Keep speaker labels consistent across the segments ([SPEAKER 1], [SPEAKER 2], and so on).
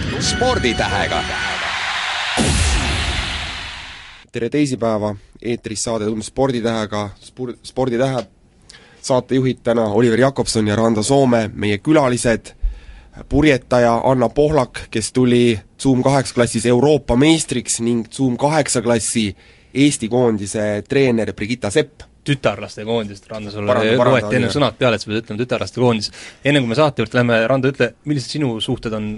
[SPEAKER 1] tund sporditähega.
[SPEAKER 2] tere teisipäeva, eetris saade Tund sporditähega, spor-, sporditähe saatejuhid täna Oliver Jakobson ja Rando Soome, meie külalised, purjetaja Anna Pohlak, kes tuli Zoom kaheksa klassis Euroopa meistriks ning Zoom kaheksa klassi Eesti koondise treener Brigitta Sepp.
[SPEAKER 3] Tütarlaste koondist, Rando, sulle loeti enne sõnad peale, et sa pead ütlema tütarlaste koondis. enne kui me saate juurde lähme, Rando, ütle, millised sinu suhted on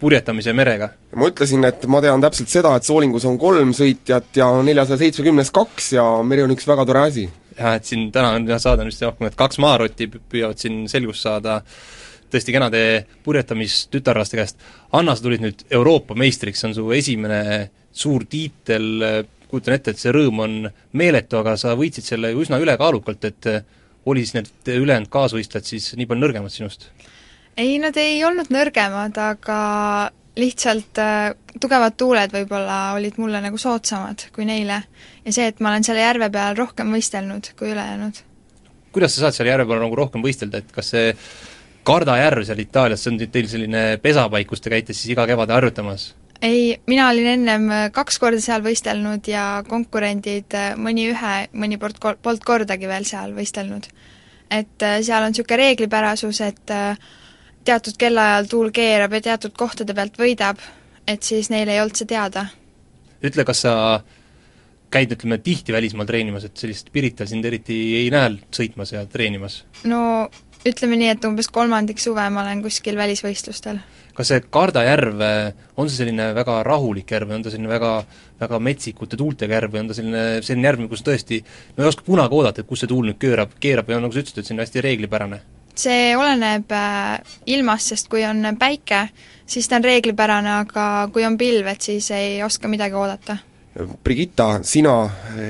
[SPEAKER 3] purjetamise merega?
[SPEAKER 2] ma ütlesin, et ma tean täpselt seda, et Soolingus on kolm sõitjat ja neljasaja seitsmekümnes kaks ja meri on üks väga tore asi.
[SPEAKER 3] jah, et siin täna on jah, saade on vist rohkem, et kaks maarotti pü- püüavad siin selgust saada tõesti kenade purjetamistütarlaste käest. Anna, sa tulid nüüd Euroopa meistriks, see on su esimene suur tiitel, kujutan ette, et see rõõm on meeletu, aga sa võitsid selle üsna ülekaalukalt, et oli siis need ülejäänud kaasvõistlejad siis nii palju nõrgemad sinust?
[SPEAKER 4] Ei, nad ei olnud nõrgemad, aga lihtsalt äh, tugevad tuuled võib-olla olid mulle nagu soodsamad kui neile. ja see, et ma olen selle järve peal rohkem võistelnud kui ülejäänud.
[SPEAKER 3] kuidas sa saad seal järve peal nagu rohkem võistelda, et kas see Garda järv seal Itaalias, see on teil selline pesapaik, kus te käite siis iga kevade harjutamas?
[SPEAKER 4] ei, mina olin ennem äh, kaks korda seal võistelnud ja konkurendid äh, mõni ühe, mõni port, polnud kordagi veel seal võistelnud. et seal on niisugune reeglipärasus, et äh, teatud kellaajal tuul keerab ja teatud kohtade pealt võidab, et siis neil ei olnud see teada.
[SPEAKER 3] ütle, kas sa käid, ütleme, tihti välismaal treenimas, et sellist Pirital sind eriti ei näe sõitmas ja treenimas?
[SPEAKER 4] no ütleme nii, et umbes kolmandik suve ma olen kuskil välisvõistlustel.
[SPEAKER 3] kas see Garda järv, on see selline väga rahulik järv või on ta selline väga, väga metsikute tuultega järv või on ta selline, selline järv, kus tõesti no ei oska kunagi oodata, et kus see tuul nüüd köörab, keerab ja nagu sa ütlesid, et see on hästi reeglipärane?
[SPEAKER 4] See oleneb äh, ilmast, sest kui on päike, siis ta on reeglipärane, aga kui on pilv, et siis ei oska midagi oodata.
[SPEAKER 2] Brigitta, sina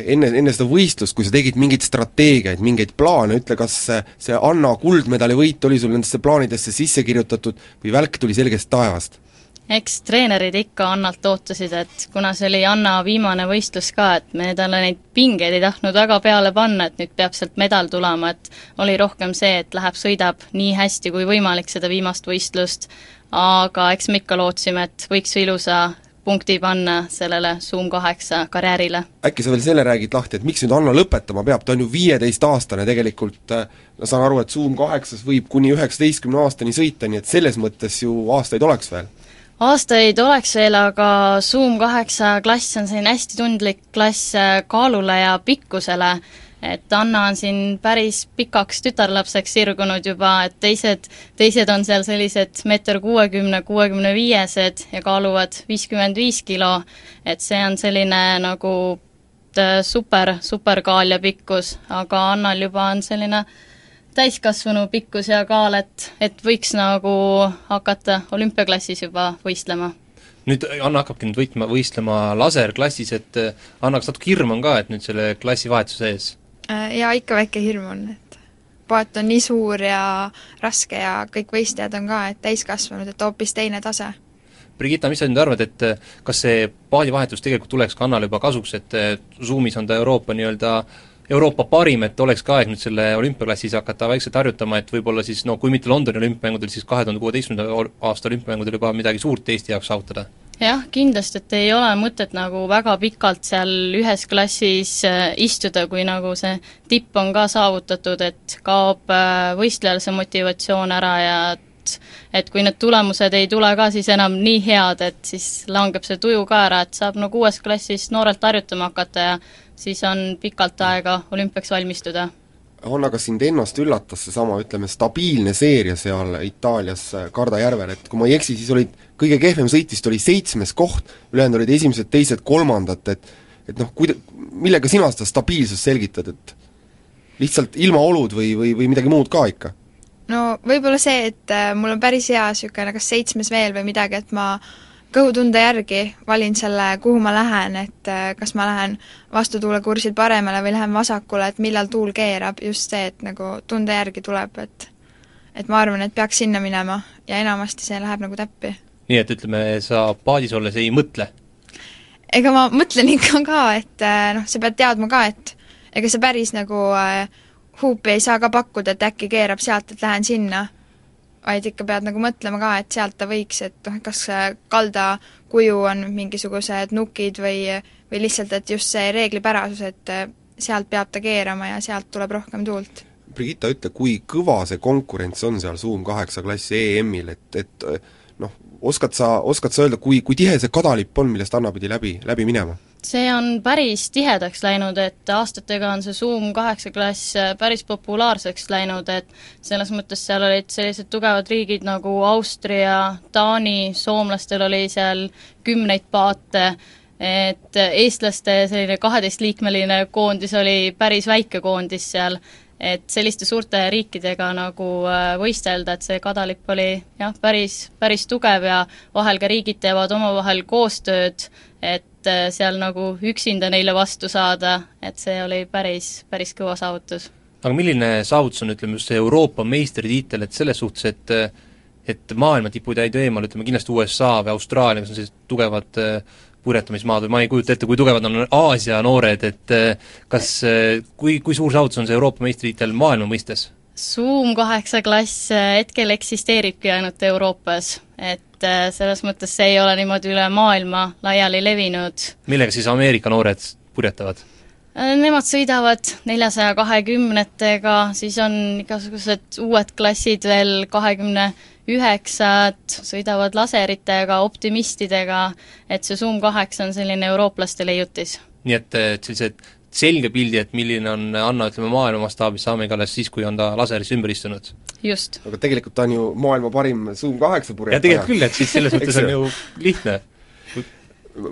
[SPEAKER 2] enne, enne seda võistlust, kui sa tegid mingeid strateegiaid, mingeid plaane, ütle, kas see, Anna kuldmedali võit oli sul nendesse plaanidesse sisse kirjutatud või välk tuli selgest taevast?
[SPEAKER 5] Eks treenerid ikka Annalt ootasid, et kuna see oli Anna viimane võistlus ka, et me talle neid pingeid ei tahtnud väga peale panna, et nüüd peab sealt medal tulema, et oli rohkem see, et läheb, sõidab nii hästi kui võimalik seda viimast võistlust, aga eks me ikka lootsime, et võiks ilusa punkti panna sellele Zoom kaheksa karjäärile.
[SPEAKER 2] äkki sa veel selle räägid lahti, et miks nüüd Anna lõpetama peab, ta on ju viieteistaastane tegelikult, ma saan aru, et Zoom kaheksas võib kuni üheksateistkümne aastani sõita, nii et selles mõttes ju aastaid oleks veel
[SPEAKER 5] aastaid oleks veel, aga Zoom kaheksa klass on selline hästi tundlik klass äh, kaalule ja pikkusele, et Anna on siin päris pikaks tütarlapseks sirgunud juba, et teised, teised on seal sellised meeter kuuekümne, kuuekümne viiesed ja kaaluvad viiskümmend viis kilo, et see on selline nagu äh, super, superkaal ja pikkus, aga Annal juba on selline täiskasvanu pikkus ja kaal, et, et võiks nagu hakata olümpiaklassis juba võistlema.
[SPEAKER 3] nüüd Anna hakkabki nüüd võitma, võistlema laserklassis, et eh, Anna, kas natuke hirm on ka, et nüüd selle klassivahetuse ees?
[SPEAKER 4] Äh, jaa, ikka väike hirm on, et paat on nii suur ja raske ja kõik võistlejad on ka, et täiskasvanud, et hoopis teine tase.
[SPEAKER 3] Brigitta, mis sa nüüd arvad, et eh, kas see paadivahetus tegelikult tuleks ka Annale juba kasuks, et eh, Zoomis on ta Euroopa nii-öelda Euroopa parim, et oleks ka aeg nüüd selle olümpiaklassis hakata vaikselt harjutama, et võib-olla siis no kui mitte Londoni olümpiamängudel, siis kahe tuhande kuueteistkümnenda aasta olümpiamängudel juba midagi suurt Eesti jaoks saavutada?
[SPEAKER 5] jah, kindlasti, et ei ole mõtet nagu väga pikalt seal ühes klassis äh, istuda, kui nagu see tipp on ka saavutatud, et kaob äh, võistlejal see motivatsioon ära ja et et kui need tulemused ei tule ka siis enam nii head, et siis langeb see tuju ka ära, et saab nagu uues klassis noorelt harjutama hakata ja siis on pikalt aega olümpiaks valmistuda
[SPEAKER 2] Anna, kas sind ennast üllatas seesama, ütleme, stabiilne seeria seal Itaalias Garda järvel, et kui ma ei eksi, siis olid, kõige kehvem sõit vist oli seitsmes koht, ülejäänud olid esimesed, teised, kolmandad, et et noh, kuida-, millega sina seda stabiilsust selgitad, et lihtsalt ilmaolud või, või, või midagi muud ka ikka?
[SPEAKER 4] no võib-olla see, et äh, mul on päris hea niisugune kas seitsmes veel või midagi, et ma kõhutunde järgi valin selle, kuhu ma lähen, et äh, kas ma lähen vastutuulekursil paremale või lähen vasakule, et millal tuul keerab, just see, et nagu tunde järgi tuleb, et et ma arvan, et peaks sinna minema ja enamasti see läheb nagu täppi.
[SPEAKER 3] nii et ütleme, sa paadis olles ei mõtle?
[SPEAKER 4] ega ma mõtlen ikka ka, et äh, noh, sa pead teadma ka, et ega sa päris nagu äh, huupi ei saa ka pakkuda, et äkki keerab sealt, et lähen sinna. Vaid ikka pead nagu mõtlema ka, et sealt ta võiks, et noh, kas kalda kuju on mingisugused nukid või, või lihtsalt, et just see reeglipärasus, et sealt peab ta keerama ja sealt tuleb rohkem tuult.
[SPEAKER 2] Brigitta, ütle, kui kõva see konkurents on seal Zoom kaheksa klassi EM-il, et, et noh, oskad sa, oskad sa öelda, kui, kui tihe see kadalipp on, millest Anna pidi läbi, läbi minema?
[SPEAKER 5] See on päris tihedaks läinud, et aastatega on see Zoom kaheksa klass päris populaarseks läinud, et selles mõttes seal olid sellised tugevad riigid nagu Austria, Taani, soomlastel oli seal kümneid paate, et eestlaste selline kaheteistliikmeline koondis oli päris väike koondis seal et selliste suurte riikidega nagu äh, võistelda, et see kadalipp oli jah, päris, päris tugev ja vahel ka riigid teevad omavahel koostööd, et äh, seal nagu üksinda neile vastu saada, et see oli päris, päris kõva saavutus.
[SPEAKER 3] aga milline saavutus on, ütleme, just see Euroopa meistritiitel, et selles suhtes, et et maailma tipud jäid eemal, ütleme kindlasti USA või Austraalia, mis on sellised tugevad äh, purjetamismaad või ma ei kujuta ette, kui tugevad on Aasia noored, et eh, kas, kui, kui suur saavutus on see Euroopa meistritiitel maailma mõistes?
[SPEAKER 5] Zoom kaheksa klass hetkel eksisteeribki ainult Euroopas, et selles mõttes see ei ole niimoodi üle maailma laiali levinud.
[SPEAKER 3] millega siis Ameerika noored purjetavad?
[SPEAKER 5] Nemad sõidavad neljasaja kahekümnetega, siis on igasugused uued klassid veel kahekümne üheksad, sõidavad laseritega, optimistidega, et see Zoom kaheksa on selline eurooplaste leiutis.
[SPEAKER 3] nii et, et sellised selge pildi, et milline on Anna, ütleme, maailma mastaabis, saamegi alles siis, kui on ta laserisse ümber istunud.
[SPEAKER 5] just.
[SPEAKER 2] aga tegelikult ta on ju maailma parim Zoom kaheksa purjetaja.
[SPEAKER 3] ja tegelikult küll, et siis selles mõttes on ju lihtne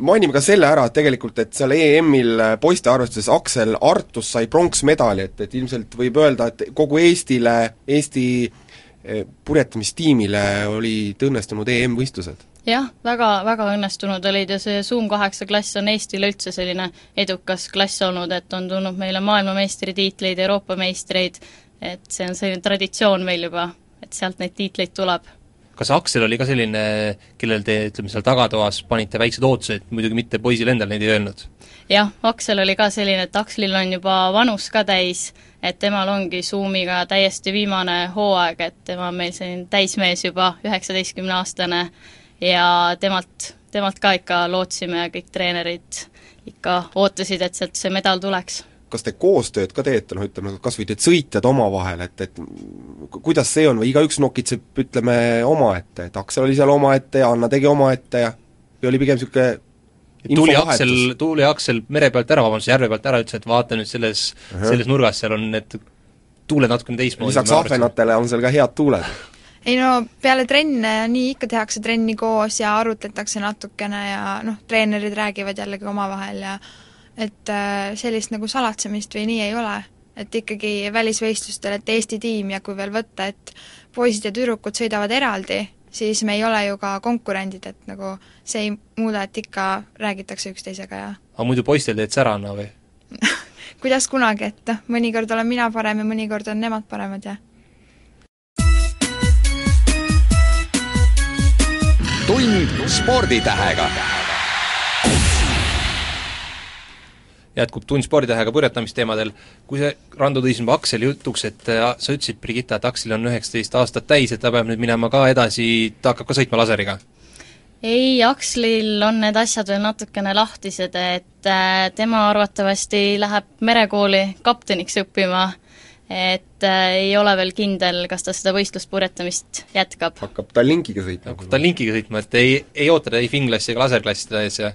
[SPEAKER 2] mainime ka selle ära, et tegelikult, et seal EM-il poiste arvestuses Aksel Artus sai pronksmedali, et, et ilmselt võib öelda, et kogu Eestile, Eesti Eh, purjetamistiimile olid õnnestunud EM-võistlused?
[SPEAKER 5] Jah, väga, väga õnnestunud olid ja see Zoom kaheksa klass on Eestile üldse selline edukas klass olnud, et on tulnud meile maailmameistritiitleid, Euroopa meistreid, et see on selline traditsioon meil juba, et sealt neid tiitleid tuleb.
[SPEAKER 3] kas Aksel oli ka selline, kellel te, ütleme, seal tagatoas panite väiksed ootused, muidugi mitte poisil endal neid ei öelnud?
[SPEAKER 5] jah, Aksel oli ka selline, et Akslil on juba vanus ka täis et temal ongi Zoomiga täiesti viimane hooaeg, et tema on meil selline täismees juba, üheksateistkümneaastane, ja temalt, temalt ka ikka lootsime ja kõik treenerid. Ikka ootasid, et sealt see medal tuleks.
[SPEAKER 2] Kas te koostööd ka teete, noh ütleme, kas või need sõitjad omavahel, et, et kuidas see on või igaüks nokitseb, ütleme, omaette, et Aksel oli seal omaette ja Anna tegi omaette ja või oli pigem niisugune
[SPEAKER 3] tuli Aksel, tuli Aksel mere pealt ära, vabandust, järve pealt ära, ütles, et vaata nüüd selles uh, -huh. selles nurgas, seal on need tuuled natukene teistmoodi.
[SPEAKER 2] lisaks ahvenatele on seal ka head tuuled
[SPEAKER 4] ei no peale trenne nii ikka tehakse trenni koos ja arutletakse natukene ja noh, treenerid räägivad jällegi omavahel ja et äh, sellist nagu salatsemist või nii ei ole. et ikkagi välisvõistlustel, et Eesti tiim ja kui veel võtta, et poisid ja tüdrukud sõidavad eraldi, siis me ei ole ju ka konkurendid, et nagu see ei muuda, et ikka räägitakse üksteisega ja
[SPEAKER 3] aga muidu poistel teed särana või
[SPEAKER 4] kuidas kunagi, et noh, mõnikord olen mina parem ja mõnikord on nemad paremad ja
[SPEAKER 1] tund sporditähega
[SPEAKER 3] jätkub tund sporditähega purjetamisteemadel. kui see, Rando tõi siin Akseli jutuks, et äh, sa ütlesid, Brigitta, et Akselil on üheksateist aastat täis, et ta peab nüüd minema ka edasi, ta hakkab ka sõitma laseriga?
[SPEAKER 5] ei, Akslil on need asjad veel natukene lahtised, et äh, tema arvatavasti läheb merekooli kapteniks õppima, et äh, ei ole veel kindel, kas ta seda võistluspurjetamist jätkab.
[SPEAKER 2] hakkab Tallinkiga sõitma?
[SPEAKER 3] hakkab Tallinkiga sõitma, et ei, ei oota ta ei Finglassi ega laserklasside ees ja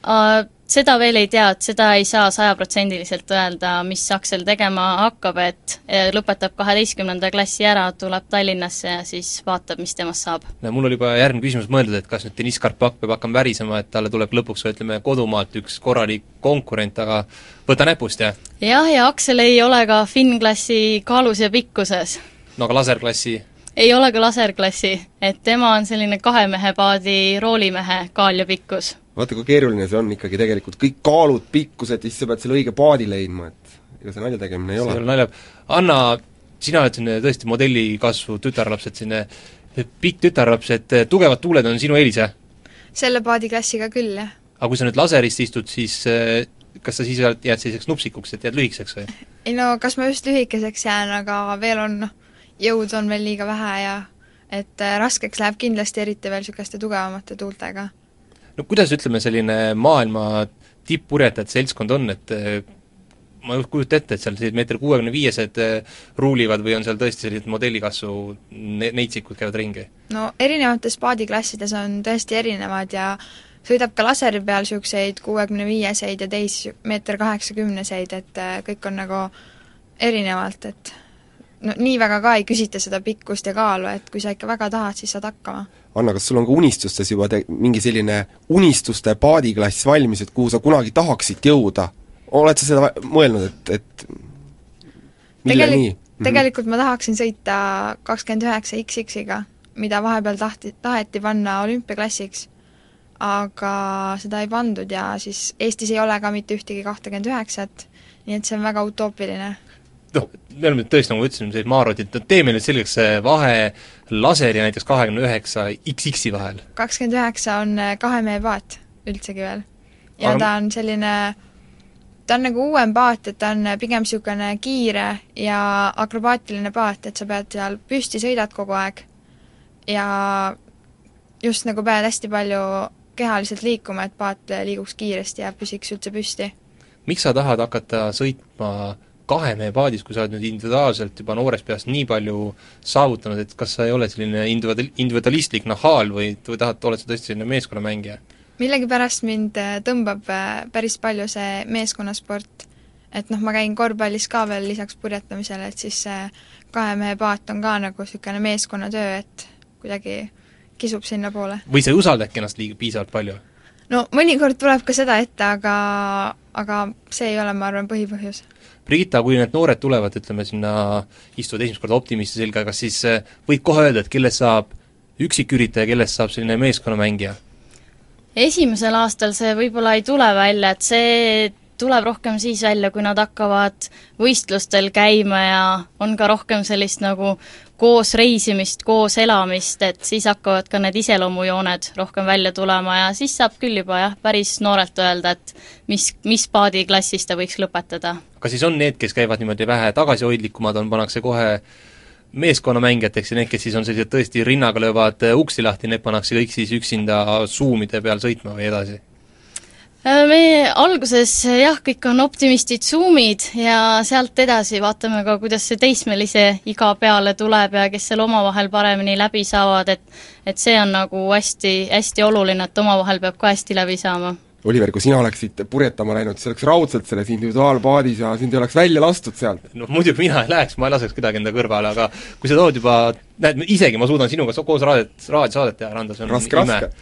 [SPEAKER 5] uh, seda veel ei tea, et seda ei saa sajaprotsendiliselt öelda, mis Aksel tegema hakkab, et lõpetab kaheteistkümnenda klassi ära, tuleb Tallinnasse ja siis vaatab, mis temast saab.
[SPEAKER 3] no mul oli juba järgmine küsimus mõeldud, et kas nüüd Deniss Karpak peab hakkama värisema, et talle tuleb lõpuks, ütleme, kodumaalt üks korralik konkurent, aga võta näpust, jah?
[SPEAKER 5] jah, ja Aksel ei ole ka Finn-klassi kaalus ja pikkuses.
[SPEAKER 3] no aga laserklassi?
[SPEAKER 5] ei ole ka laserklassi, et tema on selline kahe mehe paadi roolimehe kaal ja pikkus
[SPEAKER 2] vaata, kui keeruline see on ikkagi tegelikult, kõik kaalud, pikkused, siis sa pead selle õige paadi leidma, et ega see nalja tegemine ei ole.
[SPEAKER 3] see ei ole nalja, Anna, sina oled selline tõesti modelli kasvu tütarlaps, et selline pikk tütarlaps, et tugevad tuuled on sinu eelis, jah?
[SPEAKER 4] selle paadiklassiga küll, jah.
[SPEAKER 3] aga kui sa nüüd laserist istud, siis eh, kas sa siis jääd selliseks nupsikuks, et jääd lühikeseks või?
[SPEAKER 4] ei no kas ma just lühikeseks jään, aga veel on noh, jõudu on veel liiga vähe ja et raskeks läheb kindlasti, eriti veel niisuguste tugevamate tuultega.
[SPEAKER 3] No kuidas, ütleme, selline maailma tipppurjetajate seltskond on, et eh, ma ei kujuta ette, et seal sellised meeter kuuekümne viiesed eh, ruulivad või on seal tõesti sellised modellikasvu ne-, neitsikud käivad ringi?
[SPEAKER 4] no erinevates paadiklassides on tõesti erinevad ja sõidab ka laseri peal niisuguseid kuuekümne viieseid ja teisi meeter kaheksakümneseid, et äh, kõik on nagu erinevalt, et no nii väga ka ei küsita seda pikkust ja kaalu, et kui sa ikka väga tahad, siis saad hakkama.
[SPEAKER 2] Anna, kas sul on ka unistustes juba te-, mingi selline unistuste paadiklass valmis, et kuhu sa kunagi tahaksid jõuda? oled sa seda mõelnud, et, et mille
[SPEAKER 4] Tegelik-
[SPEAKER 2] nii?
[SPEAKER 4] tegelikult ma tahaksin sõita kakskümmend üheksa XX-iga, mida vahepeal tahti, taheti panna olümpiaklassiks, aga seda ei pandud ja siis Eestis ei ole ka mitte ühtegi kahtekümmend üheksat, nii et see on väga utoopiline.
[SPEAKER 3] Noh, me oleme tõesti, nagu ütlesime, sellised maarotid, et tee meile selgeks see vahe laseri ja näiteks kahekümne üheksa XX-i vahel.
[SPEAKER 4] kakskümmend üheksa on äh, kahe mehe paat üldsegi veel. ja
[SPEAKER 3] Aga-
[SPEAKER 4] ta on selline, ta on nagu uuem paat, et ta on pigem niisugune kiire ja akrobaatiline paat, et sa pead seal püsti, sõidad kogu aeg ja just nagu pead hästi palju kehaliselt liikuma, et paat liiguks kiiresti ja püsiks üldse püsti.
[SPEAKER 3] miks sa tahad hakata sõitma kahe mehe paadis, kui sa oled nüüd individuaalselt juba noorest peast nii palju saavutanud, et kas sa ei ole selline individual-, individualistlik nahaal või, või tahad, oled sa tõesti selline meeskonnamängija?
[SPEAKER 4] millegipärast mind äh, tõmbab äh, päris palju see meeskonnasport. et noh, ma käin korvpallis ka veel lisaks purjetamisele, et siis see kahe mehe paat on ka nagu niisugune meeskonnatöö, et kuidagi kisub sinnapoole.
[SPEAKER 3] või sa ei usaldagi ennast liiga piisavalt palju?
[SPEAKER 4] no mõnikord tuleb ka seda ette, aga, aga see ei ole, ma arvan, põhipõhjus.
[SPEAKER 3] Brigitta, kui need noored tulevad, ütleme sinna, istuvad esimest korda optimisti selga, kas siis eh, võid kohe öelda, et kellest saab üksiküritaja, kellest saab selline meeskonnamängija?
[SPEAKER 5] esimesel aastal see võib-olla ei tule välja, et see tuleb rohkem siis välja, kui nad hakkavad võistlustel käima ja on ka rohkem sellist nagu koos reisimist, koos elamist, et siis hakkavad ka need iseloomujooned rohkem välja tulema ja siis saab küll juba jah, päris noorelt öelda, et mis, mis paadiklassis ta võiks lõpetada.
[SPEAKER 3] kas siis on need, kes käivad niimoodi vähe tagasihoidlikumad, on, pannakse kohe meeskonnamängijateks ja need, kes siis on sellised tõesti rinnaga löövad uksi lahti, need pannakse kõik siis üksinda suumide peal sõitma või edasi?
[SPEAKER 5] Äh, me alguses jah, kõik on optimistid, Zoomid ja sealt edasi vaatame ka, kuidas see teismelise iga peale tuleb ja kes seal omavahel paremini läbi saavad, et et see on nagu hästi, hästi oluline, et omavahel peab ka hästi läbi saama.
[SPEAKER 2] Oliver, kui sina oleksid purjetama läinud, siis oleks raudselt selles individuaalpaadis ja sind ei oleks välja lastud sealt.
[SPEAKER 3] no muidugi mina ei läheks, ma ei laseks kedagi enda kõrvale, aga kui sa tood juba, näed, isegi ma suudan sinuga koos raadiot, raadiosaadet teha, Randa, see on
[SPEAKER 2] raske, raske.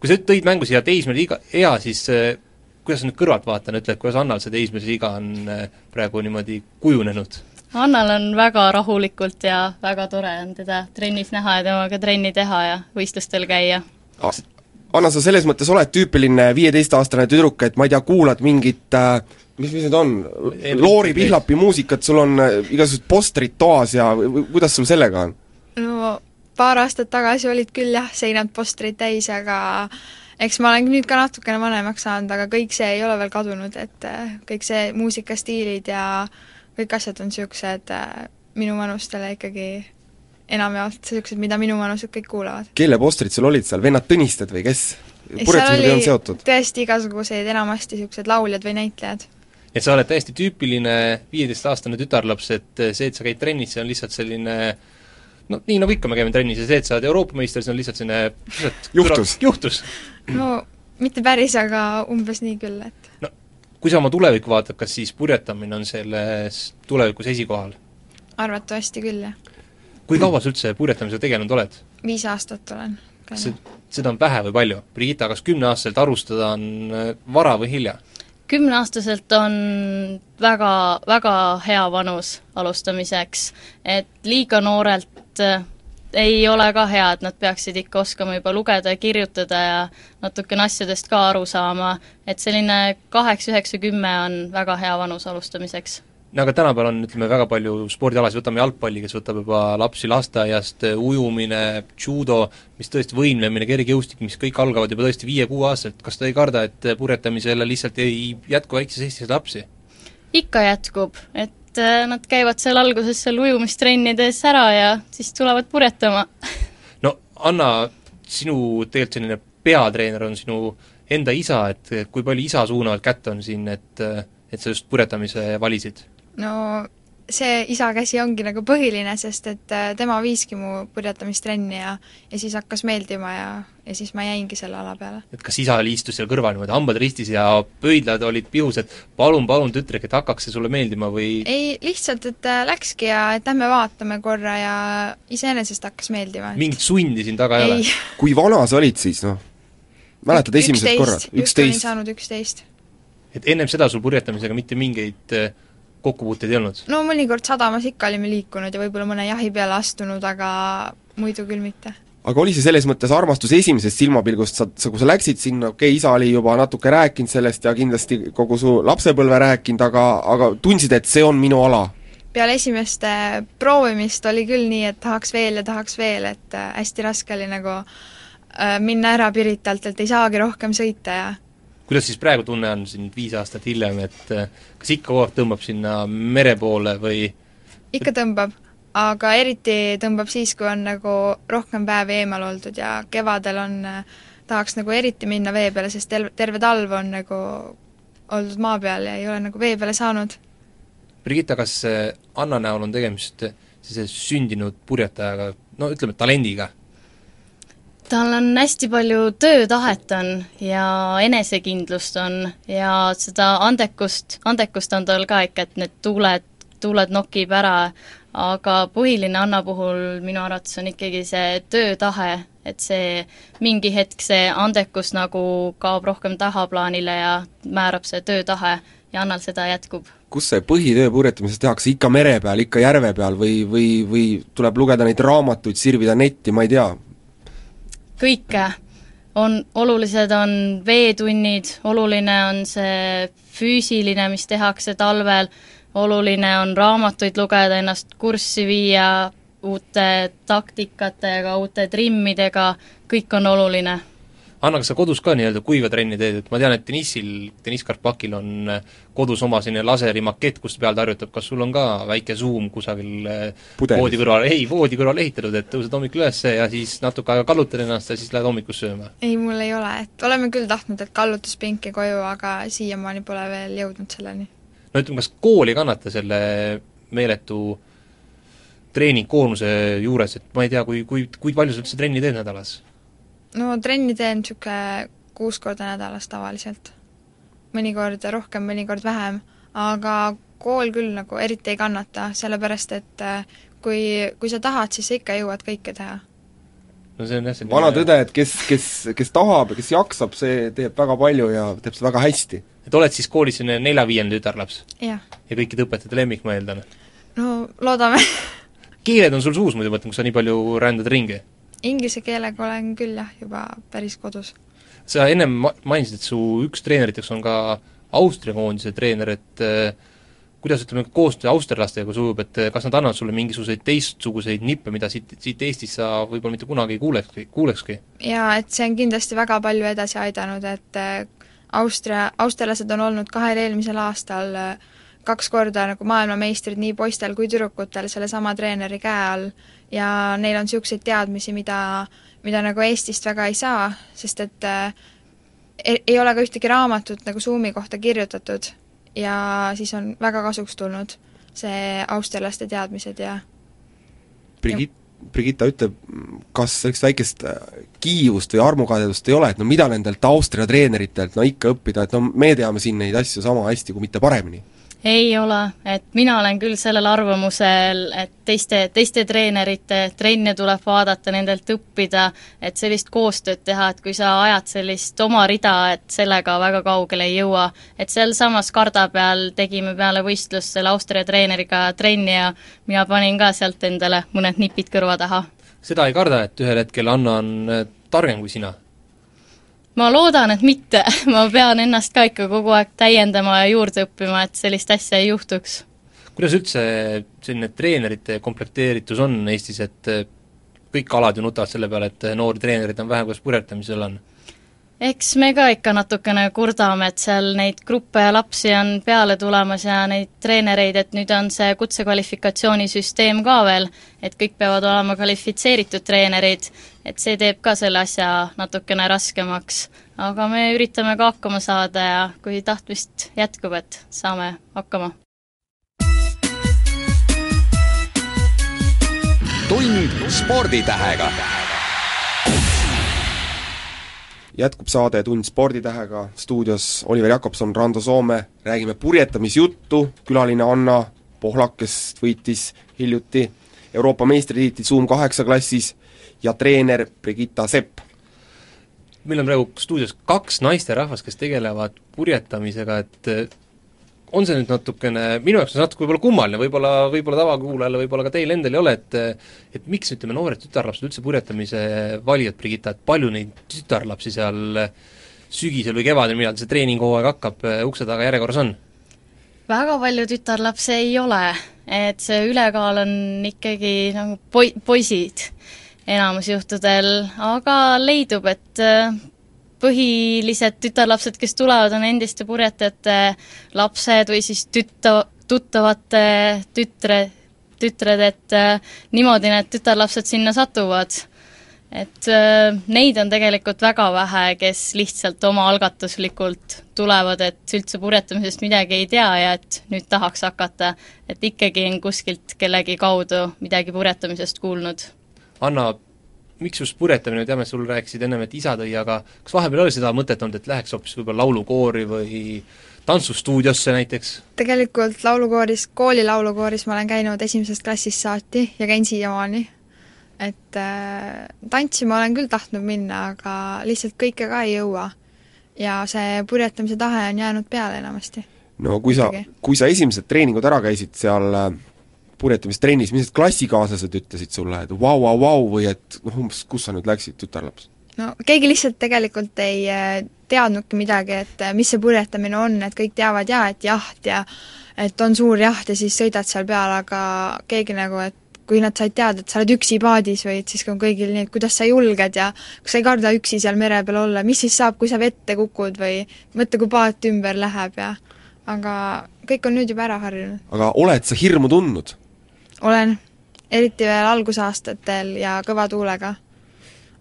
[SPEAKER 3] Kui sa tõid mängu siia teismelise iga, ea, siis eh, kuidas sa nüüd kõrvalt vaatan, ütled, kuidas Annal see teismelise iga on eh, praegu niimoodi kujunenud?
[SPEAKER 5] Annal on väga rahulikult ja väga tore on teda trennis näha ja temaga trenni teha ja võistlustel käia.
[SPEAKER 2] Anna, sa selles mõttes oled tüüpiline viieteistaastane tüdruk, et ma ei tea, kuulad mingit äh, mis, mis need on, Loori Pihlapi muusikat, sul on äh, igasugused postrid toas ja kuidas sul sellega on?
[SPEAKER 4] no paar aastat tagasi olid küll jah, seinad postreid täis, aga eks ma olen nüüd ka natukene vanemaks saanud, aga kõik see ei ole veel kadunud, et äh, kõik see muusikastiilid ja kõik asjad on niisugused äh, minu vanustele ikkagi enamjaolt niisugused, mida minu vanused kõik kuulavad.
[SPEAKER 2] kelle postrid sul olid seal, vennad Tõnisted või kes? olnud
[SPEAKER 4] oli
[SPEAKER 2] seotud?
[SPEAKER 4] tõesti igasuguseid, enamasti niisugused lauljad või näitlejad.
[SPEAKER 3] et sa oled täiesti tüüpiline viieteistaastane tütarlaps, et see, et sa käid trennis, see on lihtsalt selline no nii, nagu ikka me käime trennis ja see, et sa oled Euroopa meister, see on lihtsalt selline lihtsalt
[SPEAKER 2] Juhtus.
[SPEAKER 3] juhtus.
[SPEAKER 4] no mitte päris, aga umbes nii küll, et
[SPEAKER 3] no kui sa oma tulevikku vaatad, kas siis purjetamine on selles tulevikus esikohal?
[SPEAKER 4] arvatavasti küll, jah.
[SPEAKER 3] kui kaua sa üldse purjetamisega tegelenud oled?
[SPEAKER 4] viis aastat olen
[SPEAKER 3] kas seda on vähe või palju? Brigitta, kas kümneaastaselt alustada on äh, vara või hilja?
[SPEAKER 5] kümneaastaselt on väga, väga hea vanus alustamiseks, et liiga noorelt äh, ei ole ka hea, et nad peaksid ikka oskama juba lugeda ja kirjutada ja natukene asjadest ka aru saama, et selline kaheksa, üheksa, kümme on väga hea vanus alustamiseks.
[SPEAKER 3] No aga tänapäeval on, ütleme, väga palju spordialasid, võtame jalgpalli, kes võtab juba lapsi lasteaiast, ujumine, judo, mis tõesti võimlemine, kergejõustik, mis kõik algavad juba tõesti viie-kuueaastaselt, kas te ei karda, et purjetamisele lihtsalt ei jätku väikses Eestis lapsi?
[SPEAKER 5] ikka jätkub, et äh, nad käivad seal alguses seal ujumistrennides ära ja siis tulevad purjetama
[SPEAKER 3] Anna, sinu tegelikult selline peatreener on sinu enda isa, et kui palju isa suunavat kätt on siin, et et sa just purjetamise valisid?
[SPEAKER 4] no see isa käsi ongi nagu põhiline, sest et äh, tema viiski mu purjetamistrenni ja ja siis hakkas meeldima ja, ja siis ma jäingi selle ala peale.
[SPEAKER 3] et kas isa oli, istus seal kõrval niimoodi, hambad ristis ja pöidlad olid pihus, et palun, palun, tütrek, et hakkaks see sulle meeldima või
[SPEAKER 4] ei, lihtsalt, et äh, läkski ja et lähme vaatame korra ja iseenesest hakkas meeldima.
[SPEAKER 3] mingit sundi siin taga ei, ei ole?
[SPEAKER 2] kui vana sa olid siis, noh? mäletad esimesed korrad?
[SPEAKER 4] just olin saanud üksteist.
[SPEAKER 3] et ennem seda sul purjetamisega mitte mingeid äh, kokkupuuteid ei olnud?
[SPEAKER 4] no mõnikord sadamas ikka olime liikunud ja võib-olla mõne jahi peale astunud, aga muidu küll mitte.
[SPEAKER 2] aga oli see selles mõttes armastus esimesest silmapilgust, sa, sa, kui sa läksid sinna, okei okay,, isa oli juba natuke rääkinud sellest ja kindlasti kogu su lapsepõlve rääkinud, aga, aga tundsid, et see on minu ala?
[SPEAKER 4] peale esimest proovimist oli küll nii, et tahaks veel ja tahaks veel, et äh, hästi raske oli nagu äh, minna ära Piritalt, et ei saagi rohkem sõita ja
[SPEAKER 3] kuidas siis praegu tunne on siin viis aastat hiljem, et äh, kas ikka kogu aeg tõmbab sinna mere poole või
[SPEAKER 4] ikka tõmbab, aga eriti tõmbab siis, kui on nagu rohkem päevi eemal oldud ja kevadel on, äh, tahaks nagu eriti minna vee peale, sest tel-, terve talv on nagu oldud maa peal ja ei ole nagu vee peale saanud.
[SPEAKER 3] Brigitta, kas äh, Anna näol on tegemist sellise sündinud purjetajaga, no ütleme, talendiga?
[SPEAKER 5] Tal on hästi palju töötahet on ja enesekindlust on ja seda andekust, andekust on tal ka ikka, et need tuuled, tuuled nokib ära, aga põhiline Anna puhul minu arvates on ikkagi see töötahe, et see mingi hetk see andekus nagu kaob rohkem tahaplaanile ja määrab see töötahe ja Annal seda jätkub.
[SPEAKER 2] kus see põhitöö purjetamises tehakse, ikka mere peal, ikka järve peal või, või, või tuleb lugeda neid raamatuid, sirvida netti, ma ei tea,
[SPEAKER 5] kõike. on, olulised on veetunnid, oluline on see füüsiline, mis tehakse talvel, oluline on raamatuid lugeda, ennast kurssi viia uute taktikatega, uute trimmidega, kõik on oluline
[SPEAKER 3] Anna, kas sa kodus ka nii-öelda kuiva trenni teed, et ma tean, et tennissil, Deniss Karpakil on äh, kodus oma selline laserimakett, kus peal ta harjutab, kas sul on ka väike Zoom kusagil äh, Pudelis. voodi kõrval, ei, voodi kõrval ehitatud, et tõused hommikul üles ja siis natuke aega kallutad ennast ja siis lähed hommikus sööma?
[SPEAKER 4] ei, mul ei ole, et oleme küll tahtnud, et kallutuspinki koju, aga siiamaani pole veel jõudnud selleni.
[SPEAKER 3] no ütleme, kas kool ei kannata selle meeletu treeningkoormuse juures, et ma ei tea, kui, kui, kui palju sa üldse trenni teed nädalas?
[SPEAKER 4] No trenni teen niisugune kuus korda nädalas tavaliselt. mõnikord rohkem, mõnikord vähem, aga kool küll nagu eriti ei kannata, sellepärast et äh, kui, kui sa tahad, siis sa ikka jõuad kõike teha.
[SPEAKER 3] no see on jah,
[SPEAKER 2] vana tõde, et kes, kes, kes tahab ja kes jaksab, see teeb väga palju ja teeb seda väga hästi.
[SPEAKER 3] et oled siis koolis selline nelja-viiene tütarlaps?
[SPEAKER 4] ja
[SPEAKER 3] kõikide õpetajate lemmik, ma eeldan?
[SPEAKER 4] no loodame
[SPEAKER 3] keeled on sul suus muidu, ma mõtlen, kui sa nii palju rändad ringi
[SPEAKER 4] Inglise keelega olen küll jah, juba päris kodus.
[SPEAKER 3] sa ennem ma-, mainisid, et su üks treeneriteks on ka Austria koondise treener, et äh, kuidas ütleme, koostöö austerlastega sujub, et eh, kas nad annavad sulle mingisuguseid teistsuguseid nippe, mida siit, siit Eestis sa võib-olla mitte kunagi ei kuulekski, kuulekski?
[SPEAKER 4] jaa, et see on kindlasti väga palju edasi aidanud, et eh, Austria, austerlased on olnud kahel eelmisel aastal kaks korda nagu maailmameistrid nii poistel kui tüdrukutel sellesama treeneri käe all ja neil on niisuguseid teadmisi, mida, mida nagu Eestist väga ei saa, sest et äh, ei, ei ole ka ühtegi raamatut nagu Zoomi kohta kirjutatud ja siis on väga kasuks tulnud see austerlaste teadmised ja
[SPEAKER 2] Brigit-, Brigitta ütleb, kas sellist väikest äh, kiivust või armukadedust ei ole, et no mida nendelt Austria treeneritelt no ikka õppida, et no me teame siin neid asju sama hästi, kui mitte paremini
[SPEAKER 5] ei ole, et mina olen küll sellel arvamusel, et teiste, teiste treenerite trenne tuleb vaadata, nendelt õppida, et sellist koostööd teha, et kui sa ajad sellist oma rida, et sellega väga kaugele ei jõua. et sealsamas Karda peal tegime peale võistlust selle Austria treeneriga trenni ja mina panin ka sealt endale mõned nipid kõrva taha.
[SPEAKER 3] seda ei karda, et ühel hetkel Anna on targem kui sina?
[SPEAKER 5] Ma loodan, et mitte, ma pean ennast ka ikka kogu aeg täiendama ja juurde õppima, et sellist asja ei juhtuks.
[SPEAKER 3] kuidas üldse selline treenerite komplekteeritus on Eestis, et kõik alad ju nutavad selle peale, et noori treenereid on vähe, kuidas purjetamisel on?
[SPEAKER 5] eks me ka ikka natukene kurdame, et seal neid gruppe ja lapsi on peale tulemas ja neid treenereid, et nüüd on see kutsekvalifikatsioonisüsteem ka veel, et kõik peavad olema kvalifitseeritud treenerid et see teeb ka selle asja natukene raskemaks. aga me üritame ka hakkama saada ja kui tahtmist jätkub, et saame hakkama.
[SPEAKER 1] tund sporditähega.
[SPEAKER 2] Jätkub saade Tund sporditähega, stuudios Oliver Jakobson, Rando Soome, räägime purjetamisjuttu, külaline Anna Pohlak, kes võitis hiljuti Euroopa meistritiitli Zoom kaheksa klassis ja treener Brigitta Sepp.
[SPEAKER 3] meil on praegu stuudios kaks naisterahvast, kes tegelevad purjetamisega, et on see nüüd natukene, minu jaoks on see natuke võib-olla kummaline, võib-olla, võib-olla tavakuulajale, võib-olla ka teil endal ei ole, et et miks, ütleme, noored tütarlapsed üldse purjetamise valivad, Brigitta, et palju neid tütarlapsi seal sügisel või kevadel, millal see treeninghooaeg hakkab, ukse taga järjekorras on?
[SPEAKER 5] väga palju tütarlapsi ei ole, et see ülekaal on ikkagi nagu poi-, poisid enamus juhtudel, aga leidub, et põhilised tütarlapsed, kes tulevad, on endiste purjetajate lapsed või siis tüta-, tuttavate tütre, tütred, et äh, niimoodi need tütarlapsed sinna satuvad. et äh, neid on tegelikult väga vähe, kes lihtsalt omaalgatuslikult tulevad, et üldse purjetamisest midagi ei tea ja et nüüd tahaks hakata, et ikkagi on kuskilt kellegi kaudu midagi purjetamisest kuulnud.
[SPEAKER 3] Anna, miks just purjetamine, me teame, sul rääkisid ennem, et isa tõi, aga kas vahepeal oli seda mõtet olnud, et läheks hoopis võib-olla laulukoori või tantsustuudiosse näiteks?
[SPEAKER 4] tegelikult laulukooris, kooli laulukooris ma olen käinud esimesest klassist saati ja käin siiamaani. et äh, tantsima olen küll tahtnud minna, aga lihtsalt kõike ka ei jõua. ja see purjetamise tahe on jäänud peale enamasti.
[SPEAKER 2] no kui sa, kui sa esimesed treeningud ära käisid seal äh, purjetamistrennis, mis need klassikaaslased ütlesid sulle, et vau, vau, vau või et noh, umbes kus sa nüüd läksid, tütarlaps?
[SPEAKER 4] no keegi lihtsalt tegelikult ei äh, teadnudki midagi, et äh, mis see purjetamine on, et kõik teavad jaa, et jaht ja et on suur jaht ja siis sõidad seal peal, aga keegi nagu, et kui nad said teada, et sa oled üksi paadis või et siis on kõigil nii, et kuidas sa julged ja kas sa ei karda üksi seal mere peal olla, mis siis saab, kui sa vette kukud või mõtle, kui paat ümber läheb ja aga kõik on nüüd juba ära harjunud.
[SPEAKER 2] aga oled sa hirmu tundnud?
[SPEAKER 4] Olen, eriti veel algusaastatel ja kõva tuulega.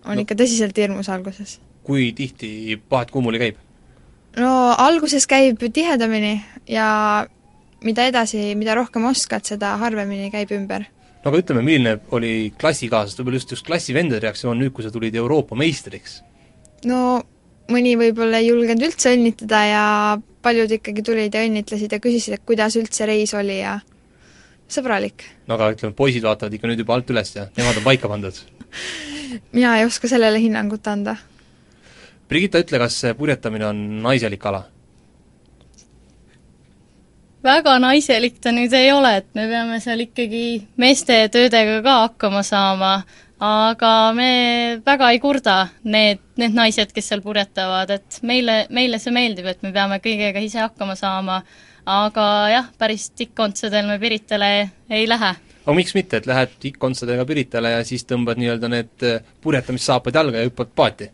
[SPEAKER 4] on no. ikka tõsiselt hirmus alguses.
[SPEAKER 3] kui tihti paat kummuli käib?
[SPEAKER 4] no alguses käib tihedamini ja mida edasi, mida rohkem oskad, seda harvemini käib ümber.
[SPEAKER 3] no aga ütleme, milline oli klassikaaslaste, võib-olla just, just klassivendade reaktsioon nüüd, kui sa tulid Euroopa meistriks?
[SPEAKER 4] no mõni võib-olla ei julgenud üldse õnnitleda ja paljud ikkagi tulid ja õnnitlesid ja küsisid, et kuidas üldse reis oli ja sõbralik.
[SPEAKER 3] no aga ütleme, poisid vaatavad ikka nüüd juba alt üles ja nemad on paika pandud
[SPEAKER 4] mina ei oska sellele hinnangut anda.
[SPEAKER 3] Brigitta, ütle, kas purjetamine on naiselik ala?
[SPEAKER 5] väga naiselik ta nüüd ei ole, et me peame seal ikkagi meeste töödega ka hakkama saama, aga me väga ei kurda, need, need naised, kes seal purjetavad, et meile, meile see meeldib, et me peame kõigega ise hakkama saama aga jah, päris tikkontsadel me Piritale ei lähe.
[SPEAKER 3] aga miks mitte, et lähed tikkontsadega Piritale ja siis tõmbad nii-öelda need äh, purjetamissaapad jalga ja hüppad paati?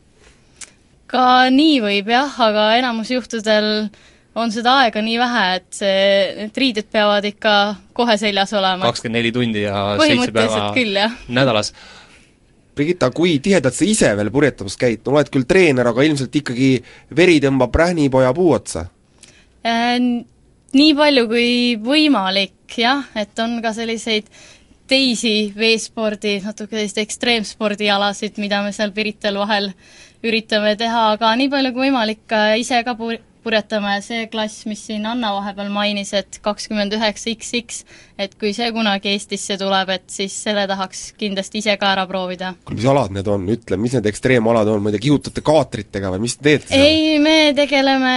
[SPEAKER 5] ka nii võib jah, aga enamus juhtudel on seda aega nii vähe, et see, need riided peavad ikka kohe seljas olema.
[SPEAKER 3] kakskümmend neli tundi ja seitse päeva
[SPEAKER 5] küll,
[SPEAKER 3] nädalas.
[SPEAKER 2] Brigitta, kui tihedalt sa ise veel purjetamas käid, oled küll treener, aga ilmselt ikkagi veri tõmbab rähnipoja puu otsa
[SPEAKER 5] äh,? Nii palju kui võimalik jah, et on ka selliseid teisi veespordi, natuke selliseid ekstreemspordialasid, mida me seal Pirital vahel üritame teha, aga nii palju kui võimalik ise ka purjetame, see klass, mis siin Anna vahepeal mainis, et kakskümmend üheksa XX, et kui see kunagi Eestisse tuleb, et siis selle tahaks kindlasti ise ka ära proovida.
[SPEAKER 2] kuule, mis alad need on, ütle, mis need ekstreemalad on, ma ei tea, kihutate kaatritega või mis te teete
[SPEAKER 5] seal? ei, me tegeleme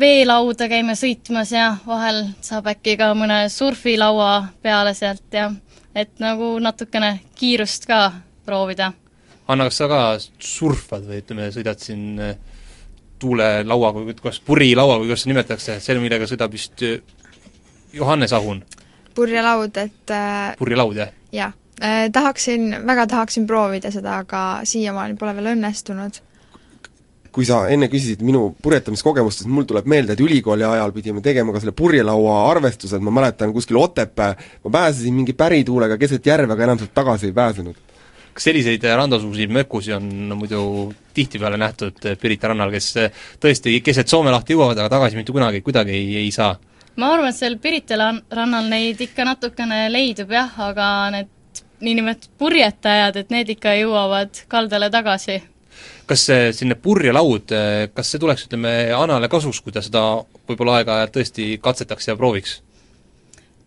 [SPEAKER 5] veelauda, käime sõitmas ja vahel saab äkki ka mõne surfilaua peale sealt ja et nagu natukene kiirust ka proovida.
[SPEAKER 3] Anna, kas sa ka surfad või ütleme, sõidad siin tuulelauaga või kuidas, purilauaga, kuidas seda nimetatakse, see, millega sõidab vist äh, Johannes Ahun?
[SPEAKER 4] purjelaud, et äh,
[SPEAKER 3] purjelaud, jah?
[SPEAKER 4] jah eh,, tahaksin, väga tahaksin proovida seda, aga siiamaani pole veel õnnestunud.
[SPEAKER 2] kui sa enne küsisid minu purjetamiskogemustest, mul tuleb meelde, et ülikooli ajal pidime tegema ka selle purjelaua arvestused, ma mäletan kuskil Otepää, ma pääsesin mingi pärituulega keset järve, aga enam sealt tagasi ei pääsenud
[SPEAKER 3] kas selliseid randasuguseid mökusi on muidu tihtipeale nähtud Pirita rannal, kes tõesti keset Soome lahti jõuavad, aga tagasi mitte kunagi kuidagi ei, ei saa?
[SPEAKER 5] ma arvan, et seal Pirita rannal neid ikka natukene leidub jah, aga need niinimetatud purjetajad, et need ikka jõuavad kaldale tagasi.
[SPEAKER 3] kas see selline purjelaud, kas see tuleks, ütleme, Anale kasuks, kui ta seda võib-olla aeg-ajalt tõesti katsetaks ja prooviks?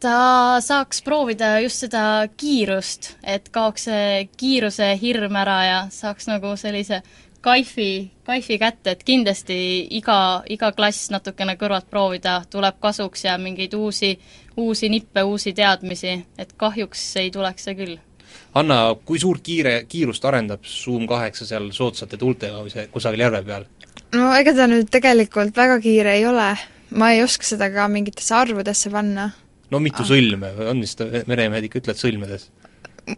[SPEAKER 5] Ta saaks proovida just seda kiirust, et kaoks see kiiruse hirm ära ja saaks nagu sellise kaifi, kaifi kätte, et kindlasti iga, iga klass natukene kõrvalt proovida tuleb kasuks ja mingeid uusi, uusi nippe, uusi teadmisi, et kahjuks ei tuleks see küll.
[SPEAKER 3] Anna, kui suurt kiire, kiirust arendab Zoom kaheksa seal soodsate tuultega või see kusagil järve peal?
[SPEAKER 4] no ega ta nüüd tegelikult väga kiire ei ole, ma ei oska seda ka mingitesse arvudesse panna
[SPEAKER 3] no mitu ah. sõlme, on vist, meremehed ikka ütlevad sõlmedes?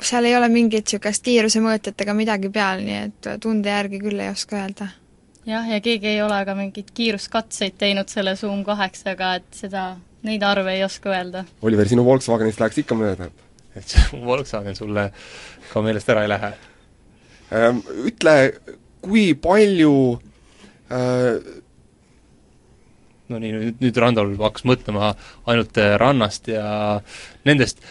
[SPEAKER 4] seal ei ole mingit niisugust kiirusemõõtjat ega midagi peal, nii et tunde järgi küll ei oska öelda.
[SPEAKER 5] jah, ja keegi ei ole ka mingeid kiiruskatseid teinud selle Zoom kaheksaga, et seda, neid arve ei oska öelda.
[SPEAKER 2] Oliver, sinu Volkswagenist läheks ikka mööda?
[SPEAKER 3] et see Volkswagen sulle ka meelest ära ei lähe
[SPEAKER 2] ähm,? Ütle, kui palju äh,
[SPEAKER 3] no nii, nüüd, nüüd Randol hakkas mõtlema ainult äh, rannast ja nendest,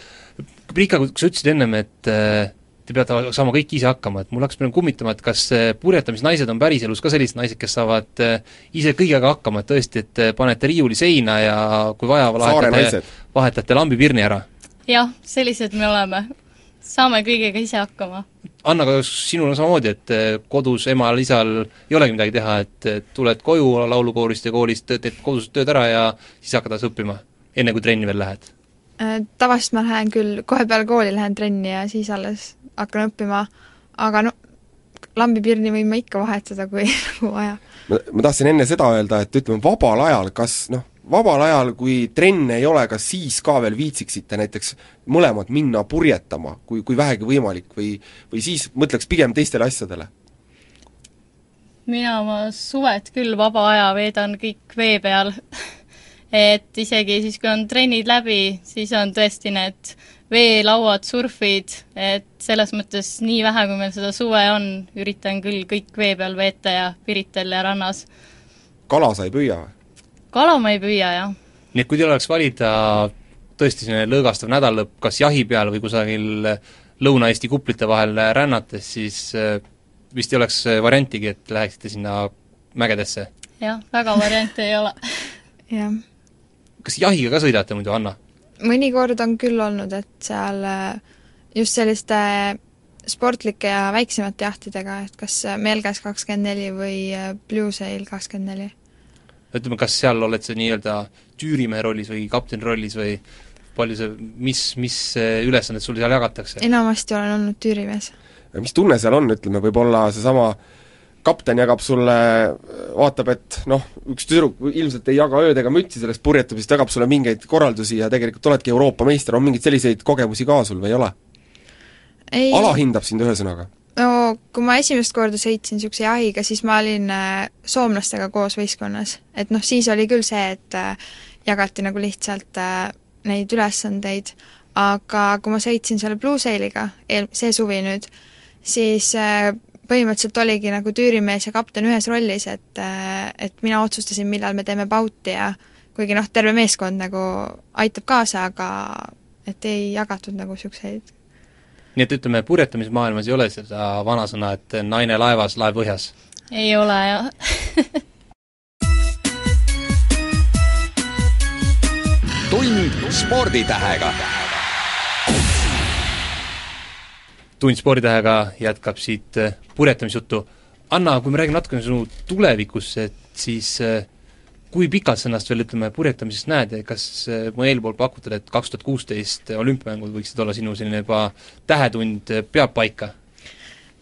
[SPEAKER 3] Priika, kui sa ütlesid ennem, et äh, te peate saama kõik ise hakkama, et mul hakkas praegu kummitama, et kas äh, purjetamisnaised on päriselus ka sellised naised, kes saavad ise kõigega hakkama, et tõesti, et panete riiuli seina ja kui vaja, vahetate, vahetate lambipirni ära?
[SPEAKER 5] jah, sellised me oleme. saame kõigega ise hakkama
[SPEAKER 3] Anna, kas sinul on samamoodi, et eh, kodus emal-isal ei olegi midagi teha, et tuled koju laulukoorist ja koolist, teed kodus tööd ära ja siis hakkad alles õppima, enne kui trenni veel lähed?
[SPEAKER 4] Äh, tavaliselt ma lähen küll, kohe peale kooli lähen trenni ja siis alles hakkan õppima, aga no lambipirni võin ma ikka vahetada, kui nagu vaja.
[SPEAKER 2] ma, ma tahtsin enne seda öelda, et ütleme, vabal ajal kas noh, vabal ajal, kui trenne ei ole, kas siis ka veel viitsiksite näiteks mõlemad minna purjetama, kui, kui vähegi võimalik, või või siis mõtleks pigem teistele asjadele?
[SPEAKER 5] mina oma suved küll vaba aja veedan kõik vee peal et isegi siis, kui on trennid läbi, siis on tõesti need veelauad, surfid, et selles mõttes nii vähe, kui meil seda suve on, üritan küll kõik vee peal veeta ja Pirital ja rannas.
[SPEAKER 2] kala sa ei püüa või?
[SPEAKER 5] Kala ma ei püüa, jah.
[SPEAKER 3] nii et kui teil oleks valida tõesti selline lõõgastav nädalalõpp kas jahi peal või kusagil Lõuna-Eesti kuplite vahel rännates, siis äh, vist ei oleks variantigi, et läheksite sinna mägedesse?
[SPEAKER 5] jah, väga variante ei ole.
[SPEAKER 4] jah.
[SPEAKER 3] kas jahiga ka sõidate muidu, Anna?
[SPEAKER 4] mõnikord on küll olnud, et seal äh, just selliste sportlike ja väiksemate jahtidega, et kas Melges kakskümmend neli või äh, Blue Sail kakskümmend neli
[SPEAKER 3] ütleme, kas seal oled sa nii-öelda tüürimehe rollis või kapteni rollis või palju see, mis, mis ülesanded sul seal jagatakse?
[SPEAKER 4] enamasti olen olnud tüürimees.
[SPEAKER 2] mis tunne seal on, ütleme, võib-olla seesama kapten jagab sulle, vaatab, et noh, üks tüdruk ilmselt ei jaga ööd ega mütsi sellest purjetamisest, jagab sulle mingeid korraldusi ja tegelikult oledki Euroopa meister, on mingeid selliseid kogemusi ka sul või ei ole? alahindab sind ühesõnaga
[SPEAKER 4] no kui ma esimest korda sõitsin niisuguse jahiga, siis ma olin äh, soomlastega koos võistkonnas. et noh, siis oli küll see, et äh, jagati nagu lihtsalt äh, neid ülesandeid, aga kui ma sõitsin selle Blue Sailiga, eel-, see suvi nüüd, siis põhimõtteliselt oligi nagu tüürimees ja kapten ühes rollis, et et mina otsustasin, millal me teeme pauti ja kuigi noh, terve meeskond nagu aitab kaasa, aga et ei jagatud nagu niisuguseid
[SPEAKER 3] nii et ütleme, purjetamismaailmas ei ole seda vanasõna, et naine laevas, laev põhjas?
[SPEAKER 5] ei ole, jah
[SPEAKER 1] tund sporditähega.
[SPEAKER 3] tund sporditähega jätkab siit purjetamisjuttu. Anna, kui me räägime natukene sinu tulevikust, et siis äh, kui pikalt sa ennast veel, ütleme, purjetamises näed ja kas eh, mu eelpool pakutud, et kaks tuhat kuusteist olümpiamängud võiksid olla sinu selline juba tähetund, eh, peab paika?